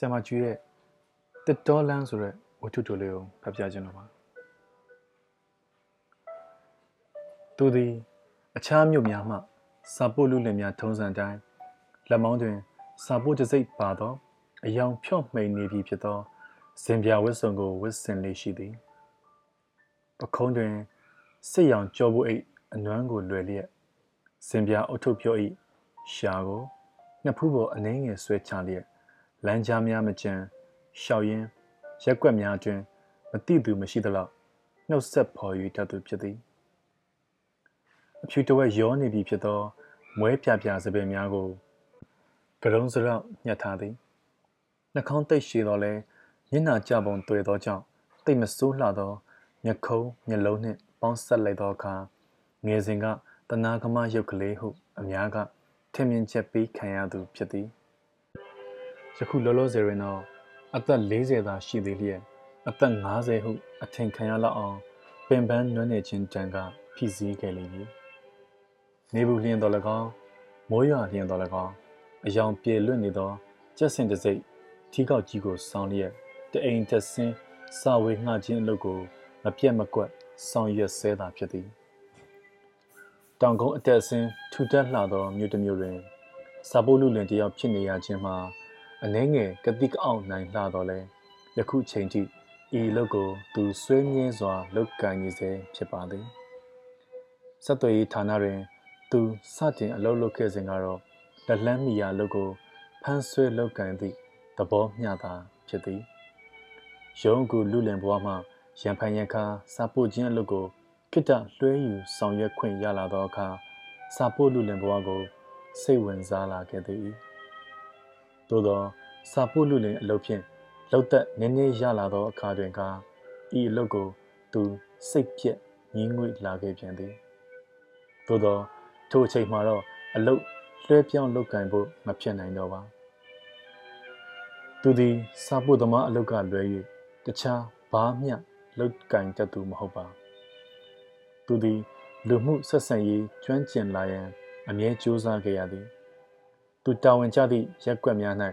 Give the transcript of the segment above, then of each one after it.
ဆ iam မကျွေးရဲ့တစ်တော်လန်းဆိုတဲ့ဝတ္ထုတိုလေးကိုဖတ်ပြခြင်းတော့ပါသူသည်အခြားမြို့များမှစာပို့လူလင်များထုံးစံတိုင်းလက်မောင်းတွင် စာပို့တစ်စိတ်ပါသောအယောင်ဖြော့မှိန်နေပြီဖြစ်သောဇင်ပြဝစ်စုံကိုဝစ်စင်လေးရှိသည်ပခုံးတွင်စစ်ရောင်ကြောဖို့အိတ်အနွမ်းကိုလွယ်လျက်ဇင်ပြအုတ်ထုတ်ပြော၏ရှာကိုနှစ်ဖူးပေါ်အနှင်းငယ်ဆွဲချလျက် လမ်းကြားများမကြမ်းရှောက်ရင်းရက်ွက်များတွင်မတိသူမရှိသလောက်နှုတ်ဆက်ဖော်၍တတ်သူဖြစ်သည်အဖြူတဝက်ရောနေပြီဖြစ်သောမွဲပြပြစပယ်များကိုကရုံးစရောက်ညှက်ထားသည်နှာခေါင်းတိတ်ရှည်တော်လဲမျက်နှာကြပုံတွေ့သောကြောင့်တိတ်မဆိုးလှသောမျက်ခုံးမျက်လုံးနှင့်ပေါင်းဆက်လိုက်သောအခါငယ်စဉ်ကတနာကမရုပ်ကလေးဟု အများကထင်မြင်ချက်ပေးခံရသူဖြစ်သည် ယခုလောလောဆယ်တွင်တော့အသက်40သာရှိသေးလျက်အသက်50ဟုအထင်ခံရလောက်အောင်ပင်ပန်းနွမ်းနေခြင်းတန်ကဖိစီးခဲ့လိမ့်မည်နေဘူးလျင်တော်၎င်းမိုးရွာလျင်တော်၎င်းအယောင်ပြေလွတ်နေသောကြက်စင်တစိမ့်ထီးကောက်ကြီးကိုစောင်းလျက်တအိမ်တက်ဆင်းစာဝေငှခြင်းအလုပ်ကိုမပြတ်မကွက်ဆောင်ရွက်ဆဲတာဖြစ်သည်တောင်ကုန်းအတက်ဆင်းထူတက်လှသောမြို့တစ်မြို့တွင်စာပိုးလူလင်တယောက်ဖြစ်နေရခြင်းမှာ အနှဲငယ်ကတိကအောင်နိုင်လှတော့လဲယခုချိန်ထိဤလုတ်ကိုသူဆွေးမြဲစွာလုတ်ကန်နေစေဖြစ်ပါသည်ဆက်သွယ်ရေးဌာနတွင် သူစတင်အလုပ်လုပ်ခဲ့စဉ်ကတော့လက်လန်းမီယာလုတ်ကိုဖမ်းဆွဲလုတ်ကန်သည့်သဘောမျှတာဖြစ်သည်ရုံးကူလူလင်ဘွားမှရန်ဖန်ရန်ခါစာပို့ခြင်းအလုပ်ကိုခိတလွှဲယူဆောင်ရွက်ခွင့်ရလာသောအခါစာပို့လူလင်ဘွားကိုစိတ်ဝင်စားလာခဲ့သည် သို့သောစာပို့လူလင်အလုပ်ဖြင့်လောက်သက်နည်းနည်းရလာသောအခါတွင်ကဤအလုပ်ကိုသူစိတ်ပြက်ငင်းငွေ့လာခဲ့ပြန်သည်သို့သောထိုအချိန်မှာတော့အလုပ်လွှဲပြောင်းလုပ်ကင်ဖို့မဖြစ်နိုင်တော့ပါသူသည်စာပို့သမားအလုပ်ကလွဲ၍တခြားဘာမျှလုတ်ကင်တတ်သူမဟုတ်ပါသူသည်လူမှုဆက်ဆံရေးကျွမ်းကျင်လာရန်အမြဲကြိုးစားခဲ့ရသည် သူတာဝန်ကျသည့်ရက်ွက်များ၌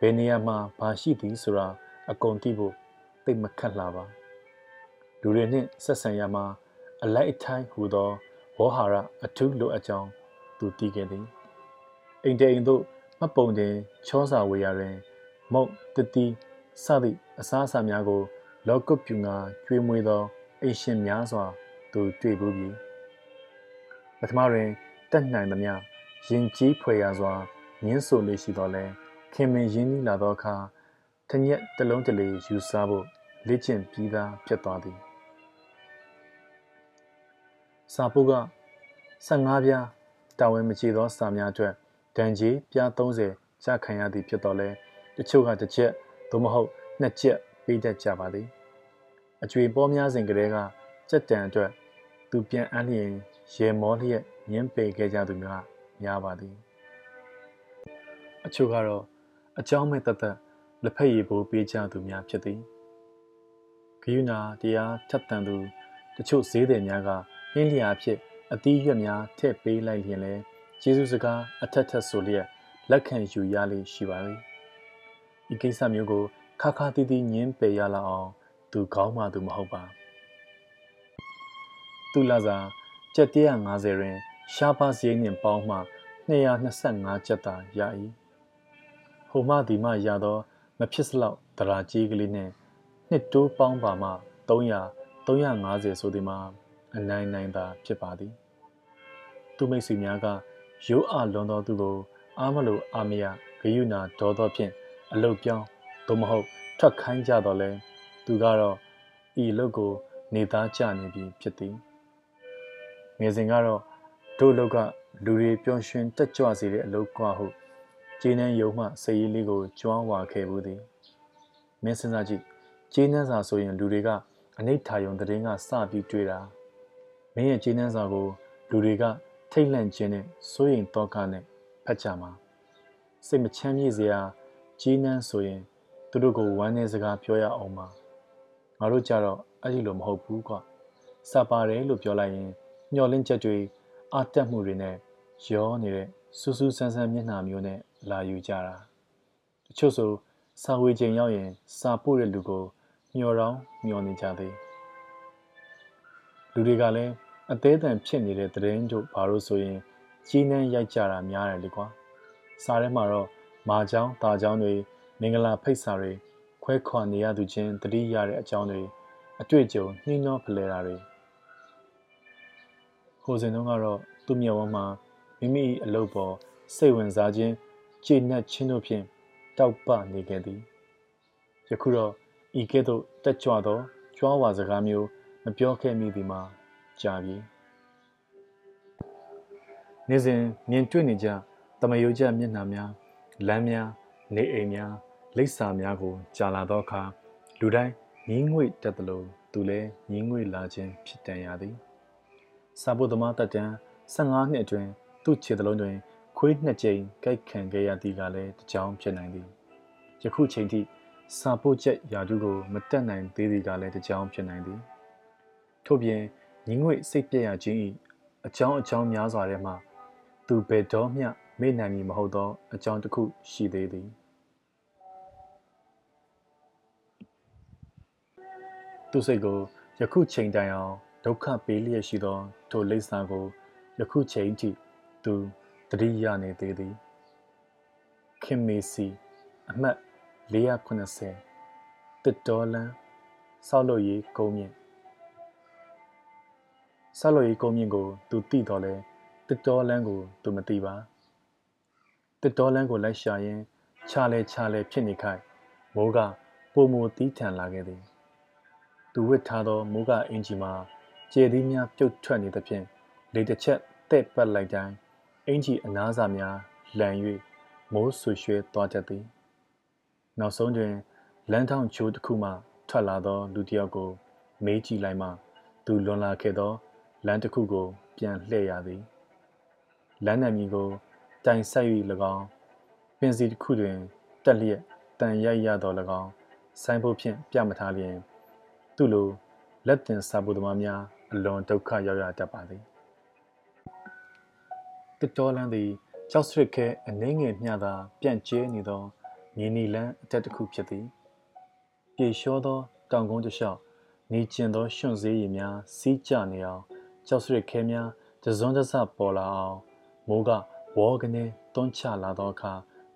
ဘယ်နေရာမှာဘာရှိသည်ဆိုတာအကုန်သိဖို့သိမခက်လာပါလူတွေနှင့်ဆက်ဆံရမှာအလိုက်အထိုင်းဟူသောဝေါဟာရအထူးလိုအပ်ကြောင်းသူသိခဲ့သည်အိမ်တေအိမ်သို့မှတ်ပုံတင်ချောစာဝေရာတွင် မုတ်တတိစသည့်အစားအစာများကို လောကုတ်ပြူငါကျွေးမွေးသောအိရှင်များစွာသူတွေ့ဘူးပြီပထမတွင်တက်နိုင်သမျှရင်ကြီးဖွယ်ရာစွာ ညင်းဆိုလေးရှိတော်လဲခင်မင်ရင်းနှီးလာသောအခါထညက်တလုံးတလေယူစားဖို့လေ့ကျင့်ပြီးသားဖြစ်သွားသည်စာပုတ်က15ပြားတာဝန်မချေသောစာများအတွက်ဒဏ်ကြီးပြား30ကျခံရသည်ဖြစ်တော်လဲတချို့ကတစ်ချက်သို့မဟုတ်နှစ်ချက်ပေးတတ်ကြပါသည်အကျွေပေါ်များစဉ်ကလေးကစက်တန်အတွက်သူပြန်အန်းလျင်ရေမောလျက်ညင်းပေခဲ့ကြသူများများပါသည် အချို့ကတော့အကြောင်းမဲ့တသက်လက်ဖက်ရည်ပိုးပေးကြသူများဖြစ်သည်ဂယုဏတရားထပ်တန်သူတချို့ဈေးသည်များကဟင်းလျာဖြစ်အသီးရွက်များထည့်ပေးလိုက်လျင်လဲကျေးဇူးစကားအထက်ထက်ဆိုလျက်လက်ခံယူရလိမ့်ရှိပါသည်ဤကိစ္စမျိုးကိုခါခါတီးတီးညင်းပယ်ရလောက်အောင်သူကောင်းမှသူမဟုတ်ပါသူလာစာကျက်150တွင်ရှားပါစည်းနှင့်ပေါင်းမှ225ကျက်သာရ၏ ဟိုမှဒီမှရသော မဖြစ်စလောက်တရာကြီးကလေးနှင့်နှစ်တိုးပေါင်းပါမှ300 350ဆိုသည်မှာအနိုင်နိုင်သာဖြစ်ပါသည် သူမိတ်ဆွေများကရိုးအားလွန်သောသူကိုအားမလို့အာမရဂယုဏဒေါသောဖြင့်အလုတ်ပြောင်းသို့မဟုတ်ထွက်ခိုင်းကြတော့လဲသူကတော့ဤလုတ်ကို နေသားကြနေပြီဖြစ်သည်ငယ်စဉ်ကတော့တို့လုတ်ကလူတွေပျော်ရွှင်တက်ကြွစေတဲ့အလုတ်ကွာဟု ကျေးနှန်းယုံမှစည်ရည်လေးကိုကျွမ်းဝါခဲ့ဘူးသည်မင်းစဉ်းစားကြည့်ကျေးနှန်းစာဆိုရင်လူတွေကအနိဋ္ဌာယုံတည်င်းကစပြီးတွေ့တာမင်းရဲ့ကျေးနှန်းစာကိုလူတွေကထိတ်လန့်ခြင်းနဲ့စိုးရိမ်တော့ကနဲ့ဖတ်ကြမှာစိတ်မချမ်းမြေ့စရာကြီးနှန်းဆိုရင်သူတို့ကိုဝမ်းနည်းစကားပြောရအောင်ပါငါတို့ကြတော့အဲ့ဒီလိုမဟုတ်ဘူးကွာစပါတယ်လို့ပြောလိုက်ရင်ညှော်လင့်ချက်တွေအာတက်မှုတွေနဲ့ရောနေတဲ့စူးစူးဆန်းဆန်းမျက်နှာမျိုးနဲ့ လာယူကြတာတချို့ဆိုစာဝေချိန်ရောက်ရင် စာပို့တဲ့လူကိုမျှော်တောင်းမျှော်နေကြသည်လူတွေကလည်းအသေးအံဖြစ်နေတဲ့သတင်းတို့ဘာလို့ဆိုရင်ကြီးနှမ်းရိုက်ကြတာများတယ်လေကွာစာထဲမှာတော့မာချောင်းတာချောင်းတွေမင်္ဂလာဖိတ်စာတွေခွဲခွာနေရသူချင်းတတိရတဲ့အကြောင်းတွေအတွေ့အကြုံနှီးနှောဖလှယ်တာတွေဟိုစဉ်တုန်းကတော့သူ့မျက်ဝန်းမှာမိမိအလုပ်ပေါ်စိတ်ဝင်စားခြင်း ကျေနပ်ခြင်းတို့ဖြင့်တောက်ပနေခဲ့သည်ယခုတော့ဤကဲ့သို့တက်ကြွသောကြွားဝါစကားမျိုးမပြောခဲ့မိသည်မှာကြာပြီနေ့စဉ်မြင်တွေ့နေကြတမယိုကျမျက်နှာများလမ်းများနေအိမ်များလိပ်စာများကိုကြာလာသောအခါလူတိုင်းငင်းငွေ့တက်သလိုသူလည်းငင်းငွေ့လာခြင်းဖြစ်တန်ရသည်စာပုသမားတက်တန်း15နှစ်အတွင်းသူ့ခြေသလုံးတွင် ခွေးနှစ်ကြိမ်ကြိုက်ခံခဲ့ရသည်ကလည်းတကြောင်ဖြစ်နိုင်သည်ယခုချိန်ထိစာပုတ်ချက်ယာတုကိုမတက်နိုင်သေးသည်ကလည်းတကြောင်ဖြစ်နိုင်သည်ထို့ပြင်ငင်းငွေ့စိတ်ပြည့်ရခြင်း၏အကြောင်းအကြောင်းများစွာထဲမှသူဘယ်တော့မျှမေ့နိုင်မည်မဟုတ်သော အကြောင်းတစ်ခုရှိသေးသည်သူစိတ်ကိုယခုချိန်တိုင်အောင်ဒုက္ခပေးလျက်ရှိသောထိုလိပ်စာကိုယခုချိန်ထိသူ တတိယနေသေးသည်ခင်မေစီအမှတ်480တစ်တော်လန်ဆောက်လို့ရေးကုန်းမြင့်ဆောက်လို့ရေးကုန်းမြင့်ကို သူသိတော်လဲတစ်တော်လန်ကို သူမသိပါတစ်တော်လန်ကိုလိုက်ရှာရင်းခြားလဲခြားလဲဖြစ်နေခိုင်မိုးကပုံမူတီးထန်လာခဲ့သည်သူဝစ်ထားသောမိုးကအင်ဂျီမှာကျေသီးများပြုတ်ထွက်နေသဖြင့်လေတစ်ချက်တဲ့ပတ်လိုက်တိုင်း အင်ဂျီအနားစာများလန်၍မိုးဆူရွှဲသွားတတ်သည်နောက်ဆုံးတွင်လမ်းထောင်ချိုးတစ်ခုမှထွက်လာသောလူတစ်ယောက်ကို မေးကြည့်လိုက်မှသူလွန်လာခဲ့သောလမ်းတစ်ခုကို ပြန်လှည့်ရသည်လမ်းနံမီကိုတိုင်ဆက်၍၎င်းပင်စီတစ်ခုတွင်တက်လျက်တန်ရိုက်ရတော်၎င်းဆိုင်းဖို့ဖြင့်ပြမထားလျင် သူ့လိုလက်တင်စာပုသမားများအလွန်ဒုက္ခရောက်ရတတ်ပါသည် တစ်တော်လန်းသည်ကြောက်စရစ်ခဲအနှင်းငယ်မျှသာ ပြန့်ကျဲနေသောမြေနီလန်းအတက်တစ်ခုဖြစ်သည်ပြေလျှောသောတောင်ကုန်းတစ်လျှောက်နေကျင်သောရွှွန့်စည်းရည်များစီးကျနေအောင်ကြောက်စရစ်ခဲများတစွန်းတစပေါ်လာအောင်မိုးကဝေါကနေတွန်းချလာသောအခါ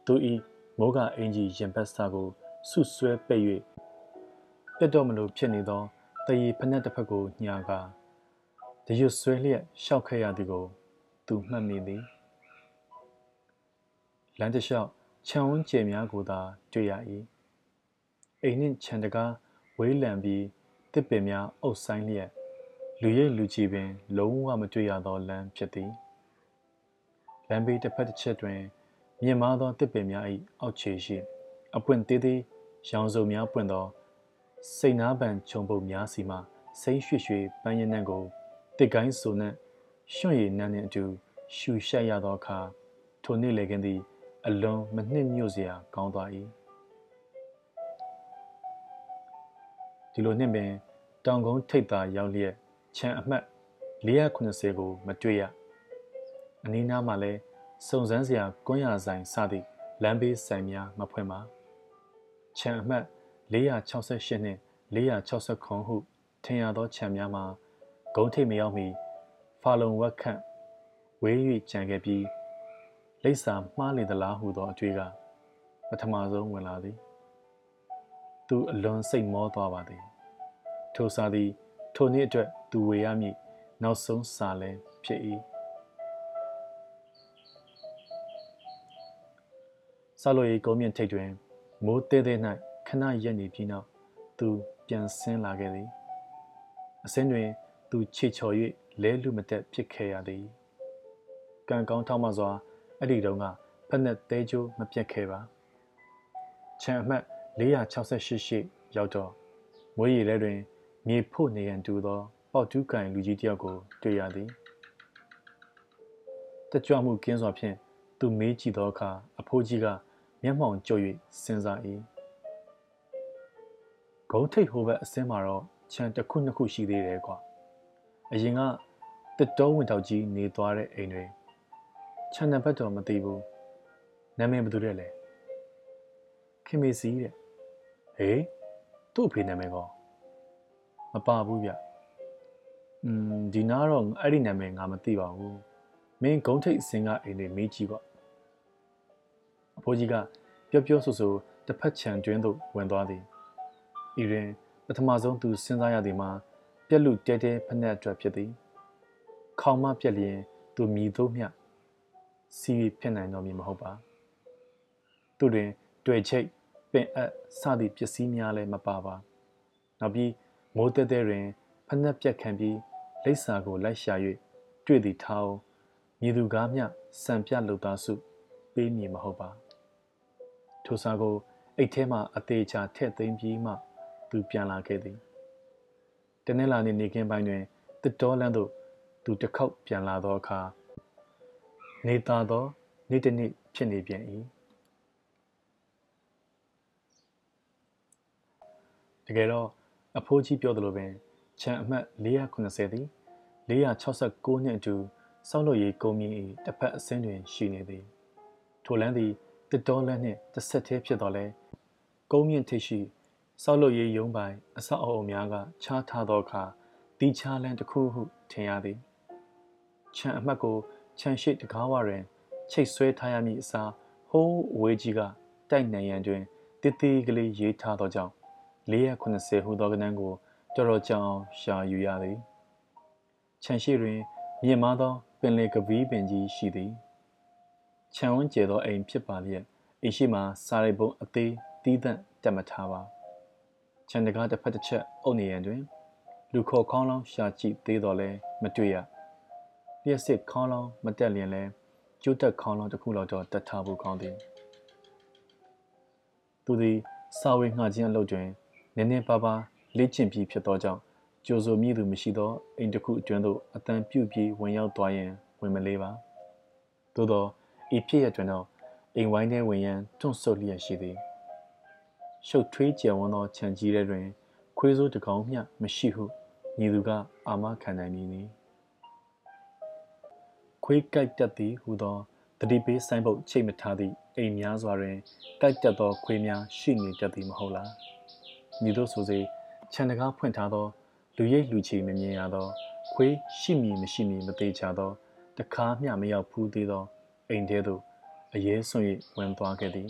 သူ၏မိုးကအင်ကြီးရင်ဘတ်စာကိုဆုဆွဲပိတ်၍ပြတ်တော့မလို့ဖြစ်နေသောတရီဖက်နှက်တစ်ဖက်ကိုညာကတရွတ်ဆွဲလျက်ရှောက်ခဲ့ရသည်ကို သူမှတ်မိသည်လမ်းတစ်လျှောက်ခြံဝန်းကျယ်များကိုသာတွေ့ရ၏အိမ်နှင့်ခြံတကားဝေးလံပြီးတစ်ပင်များအုပ်ဆိုင်လျက်လူရိပ်လူကြီးပင် လုံးဝမတွေ့ရသောလမ်းဖြစ်သည်လမ်းဘေးတစ်ဖက်တစ်ချက်တွင် မြင့်မားသောတစ်ပင်များ၏အောက်ခြေရှိ အပွင့်သေးသေးရောင်စုံများပွင့်သောစိတ်နာပံခြုံပုတ်များစီမှစိမ့်ရွှေ့ရွှေ့ပန်းရည်နှံ့ကိုတစ်ကိုင်းဆိုနှင့် ရွှွန့်ရည်နှံ့နှင့်အတူရှူရှိုက်ရသောအခါထိုနေ့လေကင်းသည် အလွန်မနှစ်မြို့စရာကောင်းသွား၏ဒီလိုနှင့်ပင်တောင်ကုန်းထိပ်သာရောက်လျက်ခြံအမှတ်480ကိုမတွေ့ရအနီးနားမှာလည်းစုံစမ်းစရာကွန်းရဆိုင်စသည့်လမ်းဘေးဆိုင်များမဖွင့်ပါခြံအမှတ်468နှင့်469ဟုထင်ရသောခြံများမှာဂုံးထိပ်မရောက်မီ ဖာလုံဝက်ခန့်ဝေး၍ကြံခဲ့ပြီးလိပ်စာမှားလေသလားဟုသောအတွေ့ကပထမဆုံးဝင်လာသည်သူအလွန်စိတ်မောသွားပါသည်ထိုစာသည်ထိုနေ့အတွက်သူဝေရမည်နောက်ဆုံးစာလည်းဖြစ်၏ဆောလိုရီကုန်းမြင့်ထိပ်တွင်မိုးတဲတဲ၌ခဏရက်နေပြီးနောက်သူပြန်ဆင်းလာခဲ့သည်အစင်းတွင်သူခြေချော်၍ လဲလူမတက်ဖြစ်ခဲ့ရသည်ကံကောင်းထောက်မှစွာအဲ့ဒီတုန်းကဖက်နဲ့တဲကျိုးမပြတ်ခဲ့ပါခြံအမှတ်468ရှိရောက်တော့မွေးရည်ထဲတွင် မြေဖို့နေရန်တူသော ပေါတူးကန်လူကြီးတယောက်ကိုတွေ့ရသည်တကြွမှုကင်းစွာဖြင့်သူမေးကြည့်သောအခါအဖိုးကြီးကမျက်မှောင်ကျုပ်၍စဉ်းစား၏ဂုံးထိတ်ဟိုဘက်အစင်းမှာတော့ခြံတစ်ခုနှစ်ခုရှိသေးတယ်ကွာအရင်က တစ်တောဝင်တောက်ကြီးနေသွားတဲ့အိမ်တွေခြံနံပါတ်တော့မသိဘူးနာမည်ဘယ်သူတဲ့လဲခခင်မေစီတဲ့ဟေးသူ့အဖေနာမည်ကောမပါဘူးဗျอืมဒီနာတော့အဲ့ဒီနာမည်ငါမသိပါဘူးမင်းဂုံးထိတ်အစင်ကအိမ်လေးမေးကြည့်ပေါ့အဖိုးကြီးကပျော့ပျော့ဆူဆူတစ်ဖက်ခြံတွင်းသို့ဝင်သွားသည်ဤတွင်ပထမဆုံးသူစဉ်းစားရသည်မှာပြက်လူတဲတဲဖက်နှက်အတွက်ဖြစ်သည် ခေါင်မပြက်လျင်သူမြည်သို့မျှစီးဖြစ်နိုင်တော်မူမဟုတ်ပါသူတွင်တွေ့ချိတ်ပင်အပ်စသည့်ပစ္စည်းများလည်းမပါပါနောက်ပြီးမိုးတဲတဲတွင်ဖက်နှက်ပြက်ခံပြီးလိပ်စာကိုလိုက်ရှာ၍တွေ့သည်ထားအောင်မြည်သူကားမျှစံပြလှုပ်သားစုပေးမည်မဟုတ်ပါထိုစာကိုအိတ်ထဲမှအသေးချာထည့်သိမ်းပြီးမှသူပြန်လာခဲ့သည်တနေ့လာနေ့နေကင်းပိုင်းတွင်တစ်တော်လန်းသို့ သူတစ်ခေါက်ပြန်လာသောအခါနေသားသောနေ့တစ်နေ့ဖြစ်နေပြန်၏တကယ်တော့အဖိုးကြီးပြောသလိုပင်ခြံအမှတ်480သည်469နှစ်အတူစောင့်လို့ရေးကုန်းမြင့်၏တစ်ဖက်အဆင်းတွင်ရှိနေသည်ထိုလန်းသည်တစ်တော်လန်းနှင့်တစ်ဆက်တည်းဖြစ်တော်လဲကုန်းမြင့်ထိပ်ရှိစောက်လို့ရေးယုံပိုင်အဆောက်အအုံများကခြားထားသောအခါတီချာလန်းတစ်ခုဟုထင်ရသည် ခြံအမှတ်ကိုခြံရှိတကားဝတွင် ချိတ်ဆွဲထားရမည့်အစားဟိုးအဝေးကြီးကတိုက်နိုင်ရန်တွင်တည်တည်ကလေးရေးထားသောကြောင့်480ဟုသောကနန်းကိုတော်တော်ကြောင်ရှာယူရသည်ခြံရှိတွင်မြင့်မားသောပင်လေကပီးပင်ကြီးရှိသည်ခြံဝန်းကျဲသောအိမ်ဖြစ်ပါလျက်အိမ်ရှိမှစာရိတ်ပုံအသေးတီးသန့်တက်မထားပါခြံတကားတစ်ဖက်တစ်ချက်အုပ်နေရန်တွင် လူခေါ်ခေါင်းလောင်းရှာကြည့်သေးတော်လဲမတွေ့ရ လျှက်စစ်ခေါင်းလောင်းမတက်လျင်လဲကျိုးတက်ခေါင်းလောင်းတစ်ခုလောက်တော့တက်ထားဖို့ကောင်းသည်သူသည်စာဝေငှခြင်းအလုပ်တွင်နည်းနည်းပါးပါးလေ့ကျင့်ပြီးဖြစ်သောကြောင့်ကြိုဆိုမိသူမရှိသောအိမ်တစ်ခုအတွင်းသို့အတန်ပြုတ်ပြီးဝင်ရောက်သွားရင်ဝင်မလေးပါသို့သောဤဖြစ်ရတွင်တော့အိမ်ဝိုင်းထဲဝင်ရန်တွန့်ဆုတ်လျက်ရှိသည်ရှုပ်ထွေးကြံဝန်းသောခြံကြီးထဲတွင် ခွေးစိုးတကောင်မျှမရှိဟုညီသူကအာမခံနိုင်မည်နီ ခွေးကြိုက်တတ်သည်ဟူသောတတိပေးဆိုင်ပုတ်ချိတ်မထားသည့်အိမ်များစွာတွင်ကြိုက်တတ်သောခွေးများရှိနေတတ်သည်မဟုတ်လားညီတို့ဆိုစေခြံတကားဖွင့်ထားသောလူရိပ်လူချီမမြင်ရသောခွေးရှိမည်မရှိမည်မသေးချသောတခါမျှမရောက်ဖူးသေးသောအိမ်ထဲသို့အရေးဆွ၍ဝင်သွားခဲ့သည်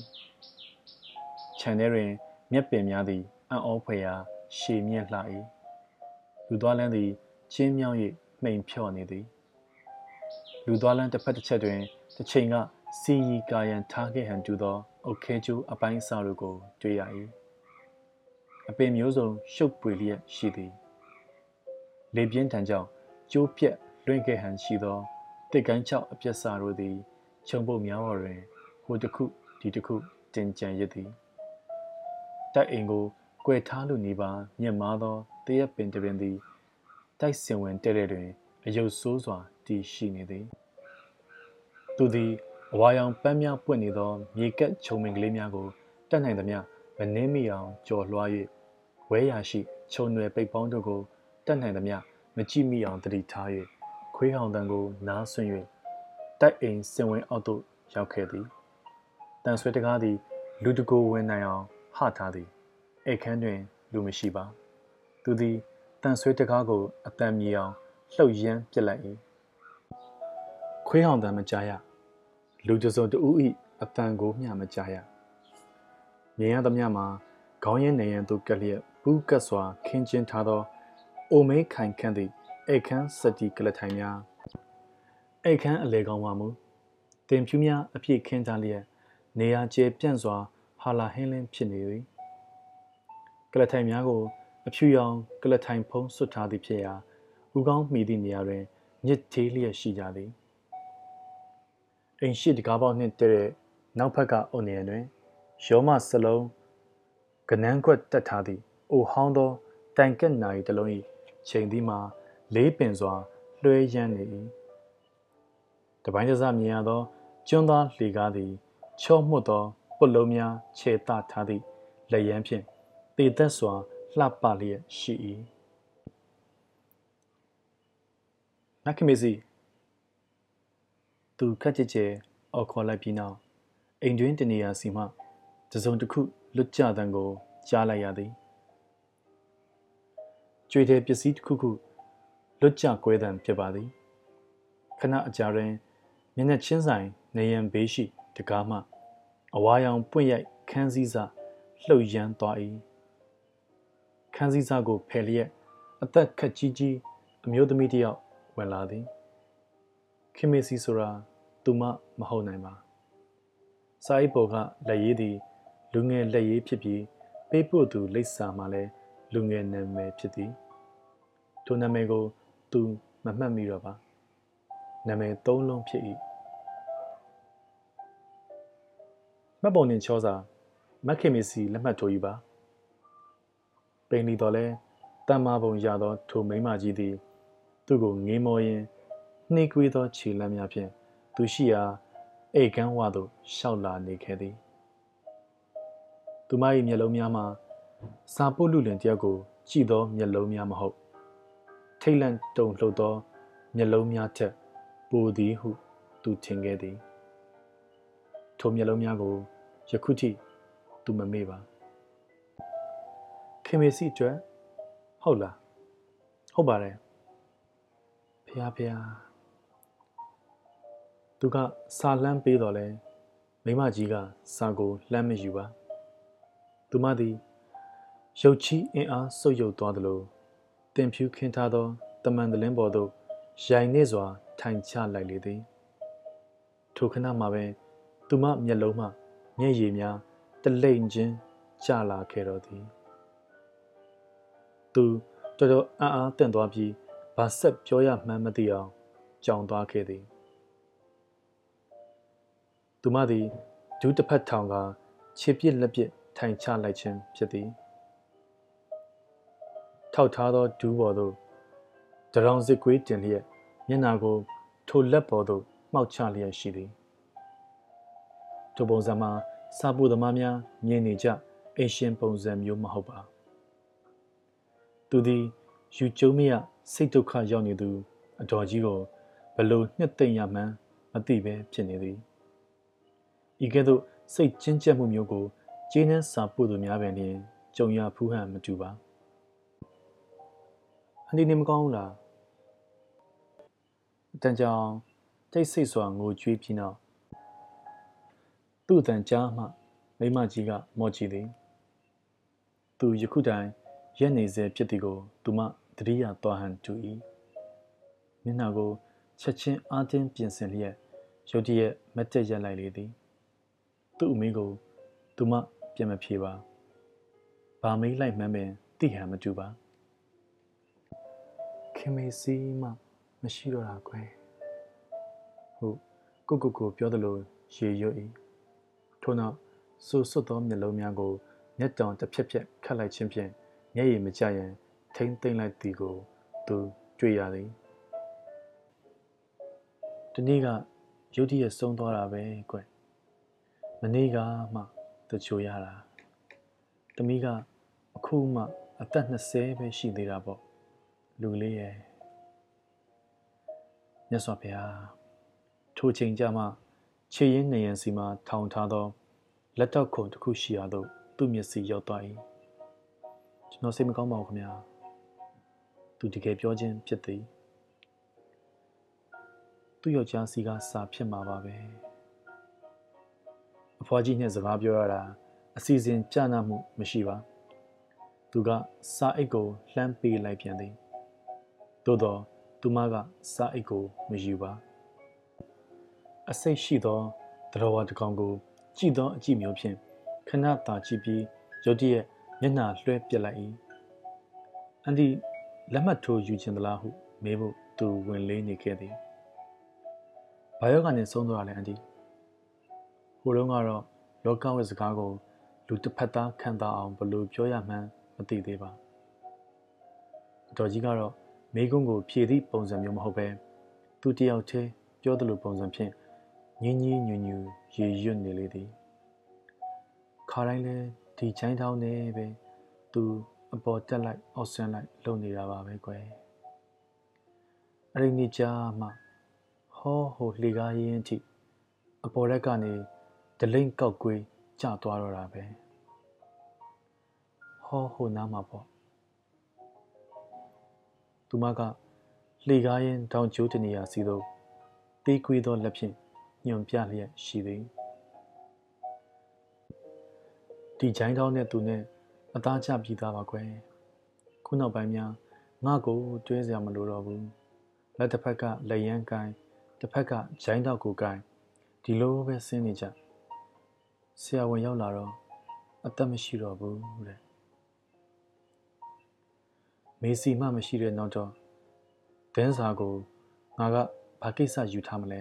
ခြံထဲတွင်မြက်ပင်များသည်အံ့ဩဖွယ်ရာရှည်မြင့်လှ၏လူသွားလန်းသည်ချင်းမြောင်း၍မှိန်ဖြော့နေသည် လူသွားလန်းတစ်ဖက်တစ်ချက်တွင်တစ်ချိန်ကစီရီကာယံထားခဲ့ဟန်တူသောအုတ်ခဲကျိုးအပိုင်းအစတို့ကိုတွေ့ရ၏အပင်မျိုးစုံရှုပ်ပွေလျက်ရှိသည်လေပြင်းထန်ကြောင့်ကျိုးပြက်လွင့်ခဲ့ဟန်ရှိသောတစ်ကိုင်းချောက်အပြက်စာတို့သည်ခြုံပုတ်များပေါ်တွင်ဟိုတစ်ခုဒီတစ်ခုတင်ကြံရစ်သည်တိုက်အိမ်ကိုကွယ်ထားလိုနေပါမြင့်မားသောတရက်ပင်တပင်သည်တိုက်စင်ဝင်တဲ့တဲ့တွင်အယုတ်ဆိုးစွာတည်ရှိနေသည် သူသည်အဝါရောင်ပန်းများပွင့်နေသောမြေကက်ခြုံမင်ကလေးများကိုတတ်နိုင်သမျှမနှင်းမိအောင်ကြော်လွှား၍ဝဲရာရှိခြုံနွယ်ပိတ်ပေါင်းတို့ကိုတတ်နိုင်သမျှမကြည့်မိအောင်တတိထား၍ခွေးဟောင်တန်ကိုနားဆွင့်၍တိုက်အိမ်စင်ဝင်အောက်သို့ရောက်ခဲ့သည်တန်ဆွဲတကားသည် လူတကိုဝင်နိုင်အောင်ဟထားသည်အိတ်ခမ်းတွင် လူမရှိပါ သူသည်တန်ဆွဲတကားကိုအတန်မြေအောင်လှုပ်ရမ်းပြစ်လိုက်၏ခွေးဟောင်တန်မကြားရ လူကြစုံတူ၏အတန်ကိုမျှမကြားရမြင်ရသမျှမှာခေါင်းရင်းနေရန်သို့ကက်လျက်ဘူးကတ်စွာခင်းကျင်းထားသောအိုမဲခိုင်ခန့်သည့်အိတ်ခမ်းစတီကလထိုင်များအိတ်ခမ်းအလေကောင်းပါမူတင်ဖြူများအပြည့်ခင်းကြလျက်နေရာကျဲပြန့်စွာဟာလာဟင်းလင်းဖြစ်နေသည်ကလထိုင်များကိုအဖြူရောင်ကလထိုင်ဖုံးဆွတ်ထားသည်ဖြစ်ရာဥကောင်းမိသည့်နေရာတွင်ညစ်သေးလျက်ရှိကြသည် အိမ်ရှိတကားပေါက်နှင့်တဲ့နောက်ဘက်ကအုံနေရတွင်ရောမစလုံးကနန်းကွက်တက်ထားသည့်အိုဟောင်းသောတိုင်ကက်နာရီတစ်လုံး၏ချိန်သည်မှာလေးပင်စွာလွှဲရမ်းနေ၏တပိုင်းတစမြင်ရသောကျွန်းသားလှေကားသည်ချော့မှုတ်သောပုတ်လုံးများခြေတထားသည့်လက်ရန်ဖြင့်ပေသက်စွာလှပလျက်ရှိ၏နက်ခမီစီ သူခက်ကြဲကြဲအော်ခေါ်လိုက်ပြီးနောက်အိမ်တွင်းတနေရာစီမှတစုံတစ်ခုလွတ်ကြတန်ကိုကြားလိုက်ရသည်ကြွေတဲ့ပစ္စည်းတစ်ခုခုလွတ်ကြကွဲတံဖြစ်ပါသည်ခဏအကြာတွင်မျက်နှာချင်းဆိုင်နေရန်ဘေးရှိတကားမှအဝါရောင်ပွင့်ရိုက်ခန်းစည်းစာလှုပ်ရမ်းသွား၏ခန်းစည်းစာကိုဖယ်လျက်အသက်ခက်ကြီးကြီးအမျိုးသမီးတစ်ယောက်ဝင်လာသည် ခင်မေစီဆိုတာသူမမဟုတ်နိုင်ပါစာအိပ်ပေါ်ကလက်ရည်သည် လူငယ်လက်ရည်ဖြစ်ပြီးပေးပို့သူလိပ်စာမှလည်းလူငယ်နာမည်ဖြစ်သည်ထိုနာမည်ကို သူမမှတ်မိတော့ပါနာမည်သုံးလုံးဖြစ်၏မှတ်ပုံတင်ချောစာမက်ခင်မီစီလက်မှတ်ထိုးယူပါပိန်လီတော်လဲတမ္မာပုံရသောထိုမိမကြီးသည် သူ့ကိုငေးမောရင်း နှိကွေးသောခြေလမ်းများဖြင့်သူရှိရာအိတ်ကန်းဝသို့ရှောက်လာနေခဲ့သည်သူမ၏မျက်လုံးများမှာစာပုတ်လူလင်တယောက်ကိုကြည့်သောမျက်လုံးများမဟုတ် ထိတ်လန့်တုန်လှုပ်သောမျက်လုံးများထက်ပိုသည်ဟု သူထင်ခဲ့သည်ထိုမျက်လုံးများကိုယခုထိသူမမေ့ပါခင်မေစီအတွက်ဟုတ်လားဟုတ်ပါတယ်ဖះဖះ သူကစာလမ်းပေးတော့လဲမိမကြီးကစာကိုလှမ်းမယူပါသူမသည်ရုတ်ချီအင်အားဆုပ်ယုပ်သွားသလိုတင်ဖြူခင်းထားသောတမန်တလင်းပေါ်သို့ရိုင်နေစွာထိုင်ချလိုက်လေသည်ထိုခဏမှာပဲသူမမျက်လုံးမှမျက်ရည်များတလိမ့်ချင်းကျလာခဲ့တော်သည်သူတော်တော်အံ့အားတင့်သွားပြီးဘာဆက်ပြောရမှန်းမသိအောင်ကြောင်သွားခဲ့သည် သူမသည်ဒူးတစ်ဖက်ထောင်ကခြေပြစ်လက်ပြစ်ထိုင်ချလိုက်ခြင်းဖြစ်သည်ထောက်ထားသောဒူးပေါ်သို့တရောင်စစ်ကွေးတင်လျက်မျက်နာကို ထိုလက်ပေါ်သို့မှောက်ချလျက်ရှိသည်ထိုပုံစံမှာစာပူသမားများမြင်နေကြအရှင်ပုံစံမျိုးမဟုတ်ပါသူသည်ယူကျုံမရစိတ်ဒုက္ခရောက်နေသူ အတော်ကြီးကိုဘလို့နှစ်သိမ့်ရမှန်းမသိပဲဖြစ်နေသည် ဤကဲ့သို့စိတ်ချင်းကျက်မှုမျိုးကိုကျင်းနှန်းစာပို့သူများပင်လျင်ကြုံရဖူးဟန်မတူပါအန်ဒီနေမကောင်းဘူးလားအတန်ကြောင်တိတ်ဆိတ်စွာငိုကြွေးပြီးနောက်သူ့အတန်ကြားမှမိမကြီးကမော့ကြည့်သည်သူယခုတိုင်ရက်နေစေဖြစ်သည်ကိုသူမတတိယသွားဟန်တူ၏မျက်နှာကိုချက်ချင်းအားတင်းပြင်ဆင်လျက်ရုတ်တရက်မတ်တက်ရက်လိုက်လေသည် သူ့အမေကိုသူမပြန်မဖြေပါဘာမေးလိုက်မှန်းပင်သိဟန်မတူပါခင်မေစီမှမရှိတော့တာကွယ်ဟုတ်ကိုကိုကိုပြောသလိုရေရွတ်၏ထို့နောက်ဆူဆွတ်သောမျက်လုံးများကိုမျက်တောင်တစ်ဖြက်ဖြက်ခတ်လိုက်ခြင်းဖြင့်မျက်ရည်မကျရန်ထိမ့်သိမ့်လိုက်သည်ကို သူတွေ့ရသည်ဒီနေ့ကရုတ်တရက်ဆုံးသွားတာပဲကွ မနေ့ကမှတချို့ရတာတမီးကအခုမှအသက်20ပဲရှိသေးတာပေါ့လူလေးရဲ့မြတ်စွာဘုရားထိုချိန်ကြမှာခြေရင်းနေရန်စီမှာထောင်ထားသောလက်တော့ခုံတစ်ခုရှိရသောသူ့မျက်စိရောက်သွား၏ကျွန်တော်စိတ်မကောင်းပါဘူးခင်ဗျာသူတကယ်ပြောခြင်းဖြစ်သည်သူ့ယောက်ျားစီကစာဖြစ်မှာပါပဲ အဖွားကြီးနဲ့စကားပြောရတာအစီအစဉ်ကြနာမှုမရှိပါသူကစာအိတ်ကိုလှမ်းပေးလိုက်ပြန်သည်သို့တော့သူမကစာအိတ်ကိုမယူပါအစိတ်ရှိသောတတော်ဝါတကောင်ကို ကြည့်သောအကြည့်မျိုးဖြင့်ခဏသာကြည့်ပြီးရုတ်တရက်မျက်နှာလွှဲပြစ်လိုက်၏အန်ဒီလက်မှတ်ထိုးယူခြင်းသလားဟုမေးဖို့သူဝင်လေးနေခဲ့သည်ဘာယောကနေဆုံးသွားလဲအန်ဒီဟို တုန်းကတော့လောကဝိစကားကိုလူတစ်ဖက်သားခံတာအောင်ဘလို့ပြောရမှန်းမသိသေးပါအတော်ကြီးကတော့မိကုန်းကိုဖြည့်သည့်ပုံစံမျိုးမဟုတ်ပဲသူတယောက်တည်းပြောသလိုပုံစံဖြင့်ညင်းညင်းညူညူရေရွတ်နေလေသည်ခါတိုင်းလဲဒီချိုင်းထောင်းနေပဲသူအပေါ်တက်လိုက်အောက်ဆင်းလိုက်လုပ်နေတာပါပဲကွယ်အဲ့ဒီနေ့ကြာမှဟောဟိုလှေကားရင်းအထိအပေါ်ရက်ကနေ ဒလိမ့်ကောက်ကွေးကျသွားတော့တာပဲဟောဟိုနားမှာပေါ့သူမကလှေကားရင်တောင်ကျိုးတနေရာစီသို့တေးကွေးသောလက်ဖြင့်ညွန်ပြလျက်ရှိသည်ဒီချိုင်းတောင်းနဲ့သူနဲ့အသားချပြီးသားပါကွယ်ခုနောက်ပိုင်းများငါ့ကိုတွဲစရာမလိုတော့ဘူးလက်တစ်ဖက်ကလက်ရန်ကိုင်းတစ်ဖက်ကဂျိုင်းတော့ကိုကိုင်းဒီလိုပဲဆင်းနေကြ ဆရာဝန်ရောက်လာတော့အသက်မရှိတော့ဘူးတဲ့မေစီမှမရှိတဲ့နောက်တော့ဒန်းစာကိုငါကဘာကိစ္စယူထားမလဲ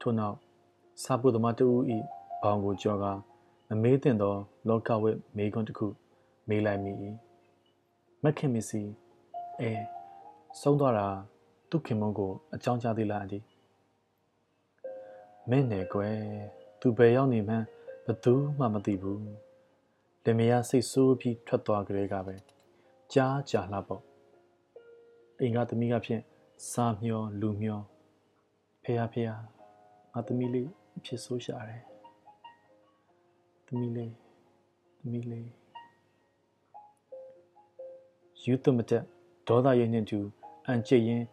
ထို့နောက်စာပုသမားတူဤဘောင်ကိုကြော်ကမမေးတင်သော လောကဝိမေကွန်းတစ်ခု မေးလိုက်မိ၏မက်ခင်မီစီအဲဆုံးသွားတာသူ့ခင်မုန်းကိုအကြောင်းကြားသေးလားအဒီ မင်းနဲ့ကွယ်သူပဲရောက်နေမှန်းဘသူမှမသိဘူးလင်မယားစိတ်ဆိုးပြီးထွက်သွားကြတဲ့ကပဲကြားကြာလှပေါ့အိမ်ကသမီးကဖြင့်စားမျောလူမျောဖေဟာဖေဟာငါသမီးလေးအဖြစ်ဆိုးရှာတယ်သမီးလေးသမီးလေးယူသွမတက်ဒေါသရိပ်နှင့်တူအန်ကျိရင်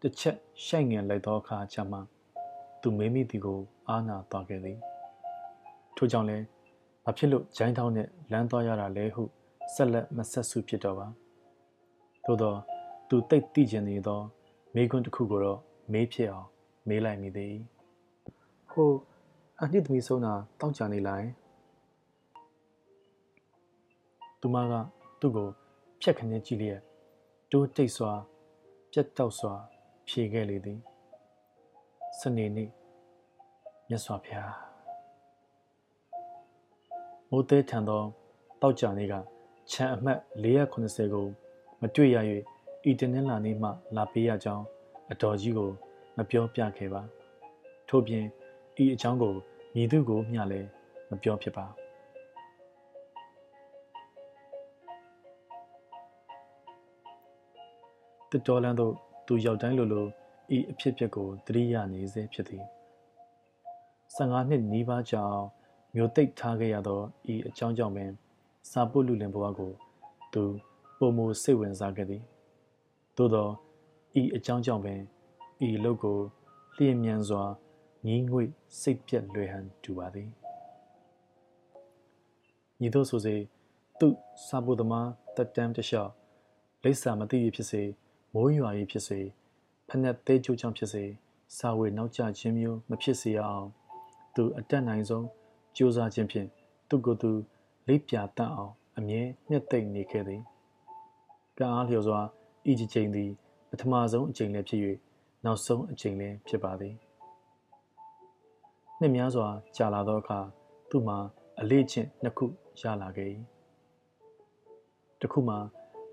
တစ်ချက်ရှိုက်ငင်လိုက်သောအခါချမှ သူမေးမိသည်ကို အာနာသွားခဲ့သည်ထို့ကြောင့်လည်းဘာဖြစ်လို့ဂျိုင်းထောင်းနဲ့လမ်းသွားရတာလဲဟုဆက်လက်မဆက်စုဖြစ်တော့ပါသို့တော့သူတိတ်တိကျင်နေသောမိကွန်းတစ်ခုကိုတော့မေးဖြစ်အောင်မေးလိုက်မိသည်ဟိုအနှစ်သမီးဆုံးတာတောက်ကြနေလိုက်သူမကသူ့ကိုဖြက်ခနဲကြည့်လျက်တိုးတိတ်စွာ ပြတ်တောက်စွာ ဖြေခဲ့လေသည် စနေနေ့မြတ်စွာဘုရားမိုးသေးထန်သောတောက်ကြနေကခြံအမှတ်480ကို မတွေ့ရ၍ဤတနင်္လာနေ့မှ လာပေးရကြောင်းအတော်ကြီးကို မပြောပြခဲ့ပါ ထို့ပြင်ဤအကြောင်းကိုမည်သူကိုမျှလည်းမပြောဖြစ်ပါတတော်လန်းသို့သူရောက်တိုင်းလိုလို ဤအဖြစ်ဖြစ်ကိုသတိရနေစေဖြစ်သည်15နှစ်နီးပါးကြာအောင်မျိုးသိပ်ထားခဲ့ရသောဤအကြောင်းကြောင့်ပင်စာပုလူလင်ဘဝကို သူပုံမူစိတ်ဝင်စားခဲ့သည်သို့သောဤအကြောင်းကြောင့်ပင်ဤလုတ်ကိုလျင်မြန်စွာညီးငွေ့စိတ်ပြက်လွယ်ဟန်တူပါသည်ညီတို့ဆိုစေသူစာပုသမားတက်တမ်းတလျှောက်လိပ်စာမသိရဖြစ်စေမိုးရွာရေးဖြစ်စေ ဖက်နှက်သေးကျိုးချောင်းဖြစ်စေစာဝေနောက်ကျခြင်းမျိုးမဖြစ်စေရအောင်သူအတက်နိုင်ဆုံးကြိုးစားခြင်းဖြင့်သူကိုယ်သူလိပ်ပြတတ်အောင်အမြဲနှစ်သိမ့်နေခဲ့သည်ကံအားလျော်စွာဤကြိမ်သည်ပထမဆုံးအကြိမ်လည်းဖြစ်၍နောက်ဆုံးအကြိမ်လည်းဖြစ်ပါသည်နှစ်များစွာကြာလာသောအခါသူ့မှာအလေးချင်းနှစ်ခုရလာခဲ့၏တစ်ခုမှာ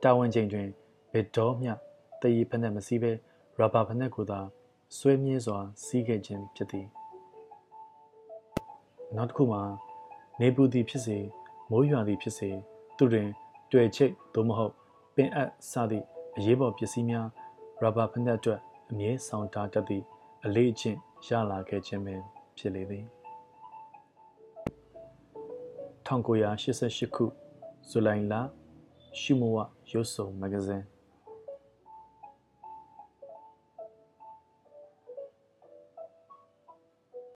တာဝန်ချိန်တွင်ဘယ်တော့မျှတည်ရဖက်နဲ့မစည်းပဲ ရဘာဖက်နဲ့ကိုသာဆွဲမြဲစွာ စီးခဲ့ခြင်းဖြစ်သည်နောက်တစ်ခုမှာနေပူသည်ဖြစ်စေမိုးရွာသည်ဖြစ်စေသူတွင်တွေ့ချိတ်သို့မဟုတ်ပင်အပ်စသည့်အရေးပေါ်ပစ္စည်းများရဘာဖက်နဲ့အတွက်အမြဲဆောင်ထားတတ်သည့်အလေးအကျင့်ရလာခဲ့ခြင်းပင်ဖြစ်လေသည်1988ခုဇူလိုင်လရှုမဝရုပ်စုံမဂ္ဂဇင်း